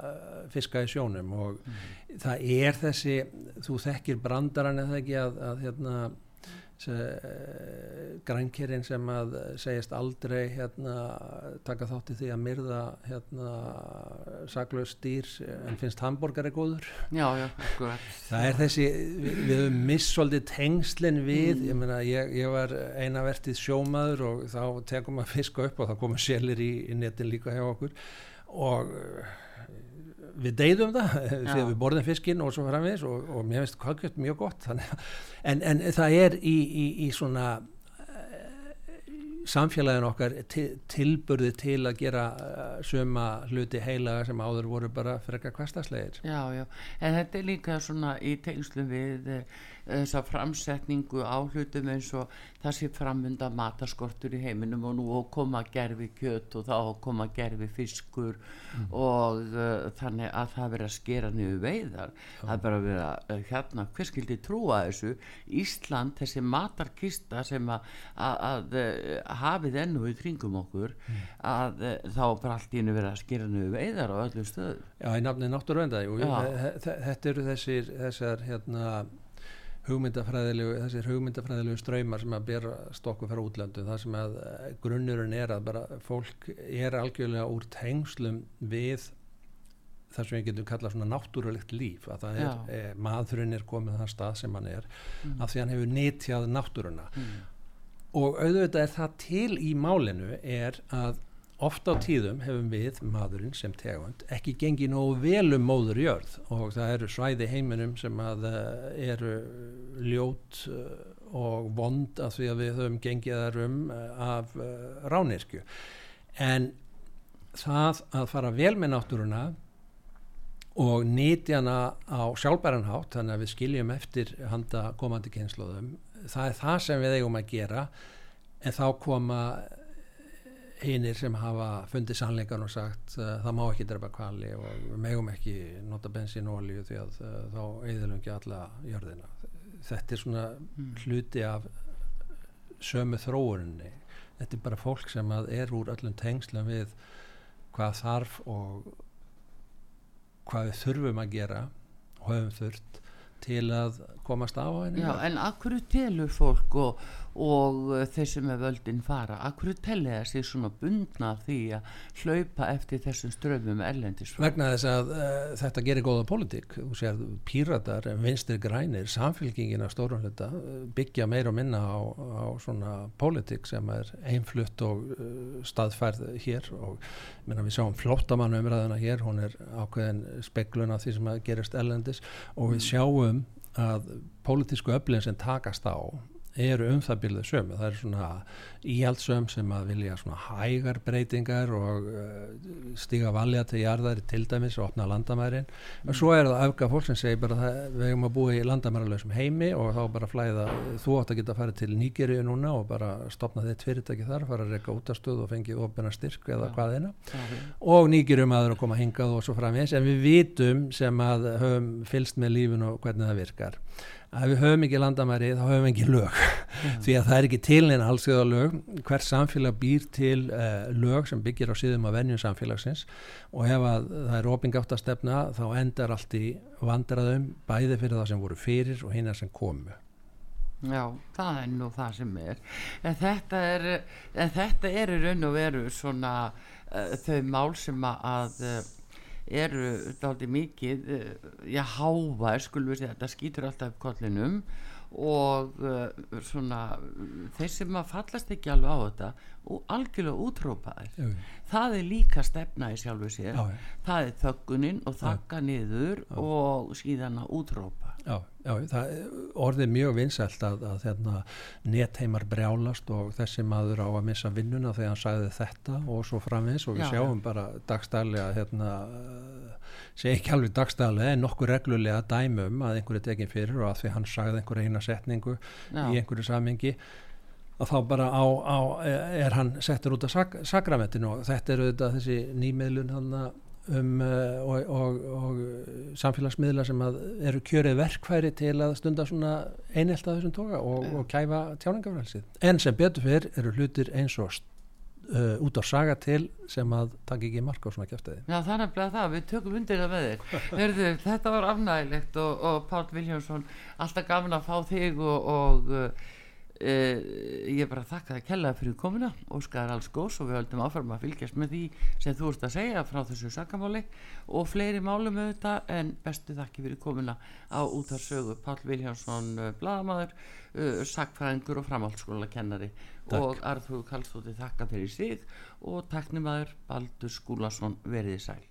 fiska í sjónum og mm. það er þessi, þú þekkir brandaran eða ekki að, að hérna Grænkerinn sem að segjast aldrei hérna, taka þátti því að myrða hérna, saklaus stýr en finnst hambúrgari góður. Já, já, það er þessi við, við höfum missvaldið tengslinn við mm. ég, meina, ég, ég var eina vertið sjómaður og þá tekum að fiska upp og þá komur selir í, í netin líka hjá okkur og við deyðum það þegar við borðum fiskinn og svo framvegis og, og mér finnst kvöldkjöld mjög gott en, en það er í, í, í svona samfélagin okkar tilburði til að gera uh, suma hluti heilaga sem áður voru bara frekka kvastaslegir Já, já, en þetta er líka svona í tengslu við þessa framsetningu á hlutum eins og það sé framunda mataskortur í heiminum og nú koma gerfi kjött og þá koma gerfi fiskur mm. og uh, þannig að það verið að skera niður veiðar Já. það er bara að vera uh, hérna hver skildi trúa þessu Ísland, þessi matarkista sem að, að, að uh, hafið ennu í kringum okkur mm. að uh, þá bara allt í hennu verið að skera niður veiðar á öllum stöðu Já, í nafni náttúruvendaði þetta eru þessir þessar hérna hugmyndafræðilegu, þessir hugmyndafræðilegu ströymar sem að bera stokku frá útlöndu það sem að eh, grunnurinn er að bara fólk er algjörlega úr tengslum við það sem við getum kallað svona náttúrulegt líf að það er, e, maðurinn er komið það stað sem hann er mm. af því hann hefur nýttjað náttúruna mm. og auðvitað er það til í málinu er að Ofta á tíðum hefum við, maðurinn sem tegund, ekki gengið nógu vel um móður jörð og það eru svæði heiminum sem að uh, eru ljót uh, og vond af því að við höfum gengið þar um uh, af ránirkju. En það að fara vel með náttúruna og nýti hana á sjálfbæranhátt, þannig að við skiljum eftir handa komandi kynnslóðum, það er það sem við eigum að gera en þá koma hinnir sem hafa fundið sannleikan og sagt uh, það má ekki drepa kvali og við megum ekki nota bensin og olju því að uh, þá eðilum ekki alla jörðina. Þetta er svona mm. hluti af sömu þróuninni. Þetta er bara fólk sem er úr öllum tengsla við hvað þarf og hvað við þurfum að gera og höfum þurft til að komast á henni. Já, en akkur telur fólk og, og þeir sem er völdin fara. Akkur tellir það sér svona bundna því að hlaupa eftir þessum ströfum erlendis vegna þess að uh, þetta gerir góða sér píratar, vinstir grænir samfélkingina stórunleita eh, byggja meir og minna á, á svona politík sem er einflutt og uh, staðfærð hér. Og minna, við sjáum flottamann umræðina hér. Hún er ákveðin speklun af því sem gerist erlendis. Og við sjáum að pólitísku öflin sem takast á eru um það byrjuð sömu það er svona íhaldsöm sem að vilja svona hægar breytingar og uh, stiga valja til jarðari til dæmis og opna landamærin mm. svo er það auka fólk sem segir bara það, við hefum að búa í landamæralösum heimi og þá bara flæða þú átt að geta að fara til Nýgeriu núna og bara stopna þitt fyrirtæki þar fara að reyka útastöð og fengið ofina styrk eða ja. hvað eina ja. og Nýgerium aður að koma hingað og svo framins en við vitum sem að höfum fylst með lífun og hvernig það virkar að við höfum ekki landamæri þá höfum við ekki lög. Mm. því að það er ekki til neina allsögða lög hver samfélag býr til uh, lög sem byggir á síðum að vennjum samfélagsins. Og ef að það er opingátt að stefna þá endar allt í vandraðum bæði fyrir það sem voru fyrir og hinnar sem komu. Já, það er nú það sem er. En þetta er en þetta er í raun og veru svona uh, þau mál sem að uh, eru daldi mikið uh, já, hávar, skulum við segja. Þetta skýtur alltaf kollinum og uh, svona þeir sem að fallast ekki alveg á þetta og algjörlega útrópaðir. Já, það er líka stefna í sjálfu sér. Já, það er þögguninn og þakka niður og síðan að útrópa. Já, já, það orðið mjög vinsælt að, að hérna, netheimar brjálast og þessi maður á að missa vinnuna þegar hann sagði þetta og svo framins og við já, sjáum bara dagstælega hérna, segi ekki alveg dagstælega en nokkur reglulega dæmum að einhverju tekinn fyrir og að því hann sagði einhverju eina setningu já. í einhverju samingi og þá bara á, á, er hann settur út af sak, sakramentinu og þetta eru þetta þessi nýmiðlun að um, uh, og, og, og samfélagsmiðla sem eru kjörið verkfæri til að stunda svona einelt að þessum toga og, og kæfa tjáningafrælsið en sem betur fyrr eru hlutir eins og uh, út á saga til sem að taka ekki marka á svona kæftæði Já það er nefnilega það, við tökum undir það með þér. Þetta var afnægilegt og Pál Viljánsson alltaf gafin að fá þig og Uh, ég bara þakka það kella fyrir komuna. Óskar alls góðs og við höldum áfram að fylgjast með því sem þú ert að segja frá þessu sakamáli og fleiri málum auðvitað en bestu þakki fyrir komuna á útarsögu Pál Viljánsson uh, Bladamadur, uh, sakfræðingur og framhaldsskóla kennari Takk. og Arþúr Kallstóti þakka fyrir sig og takknimaður Baldur Skúlason veriði sæl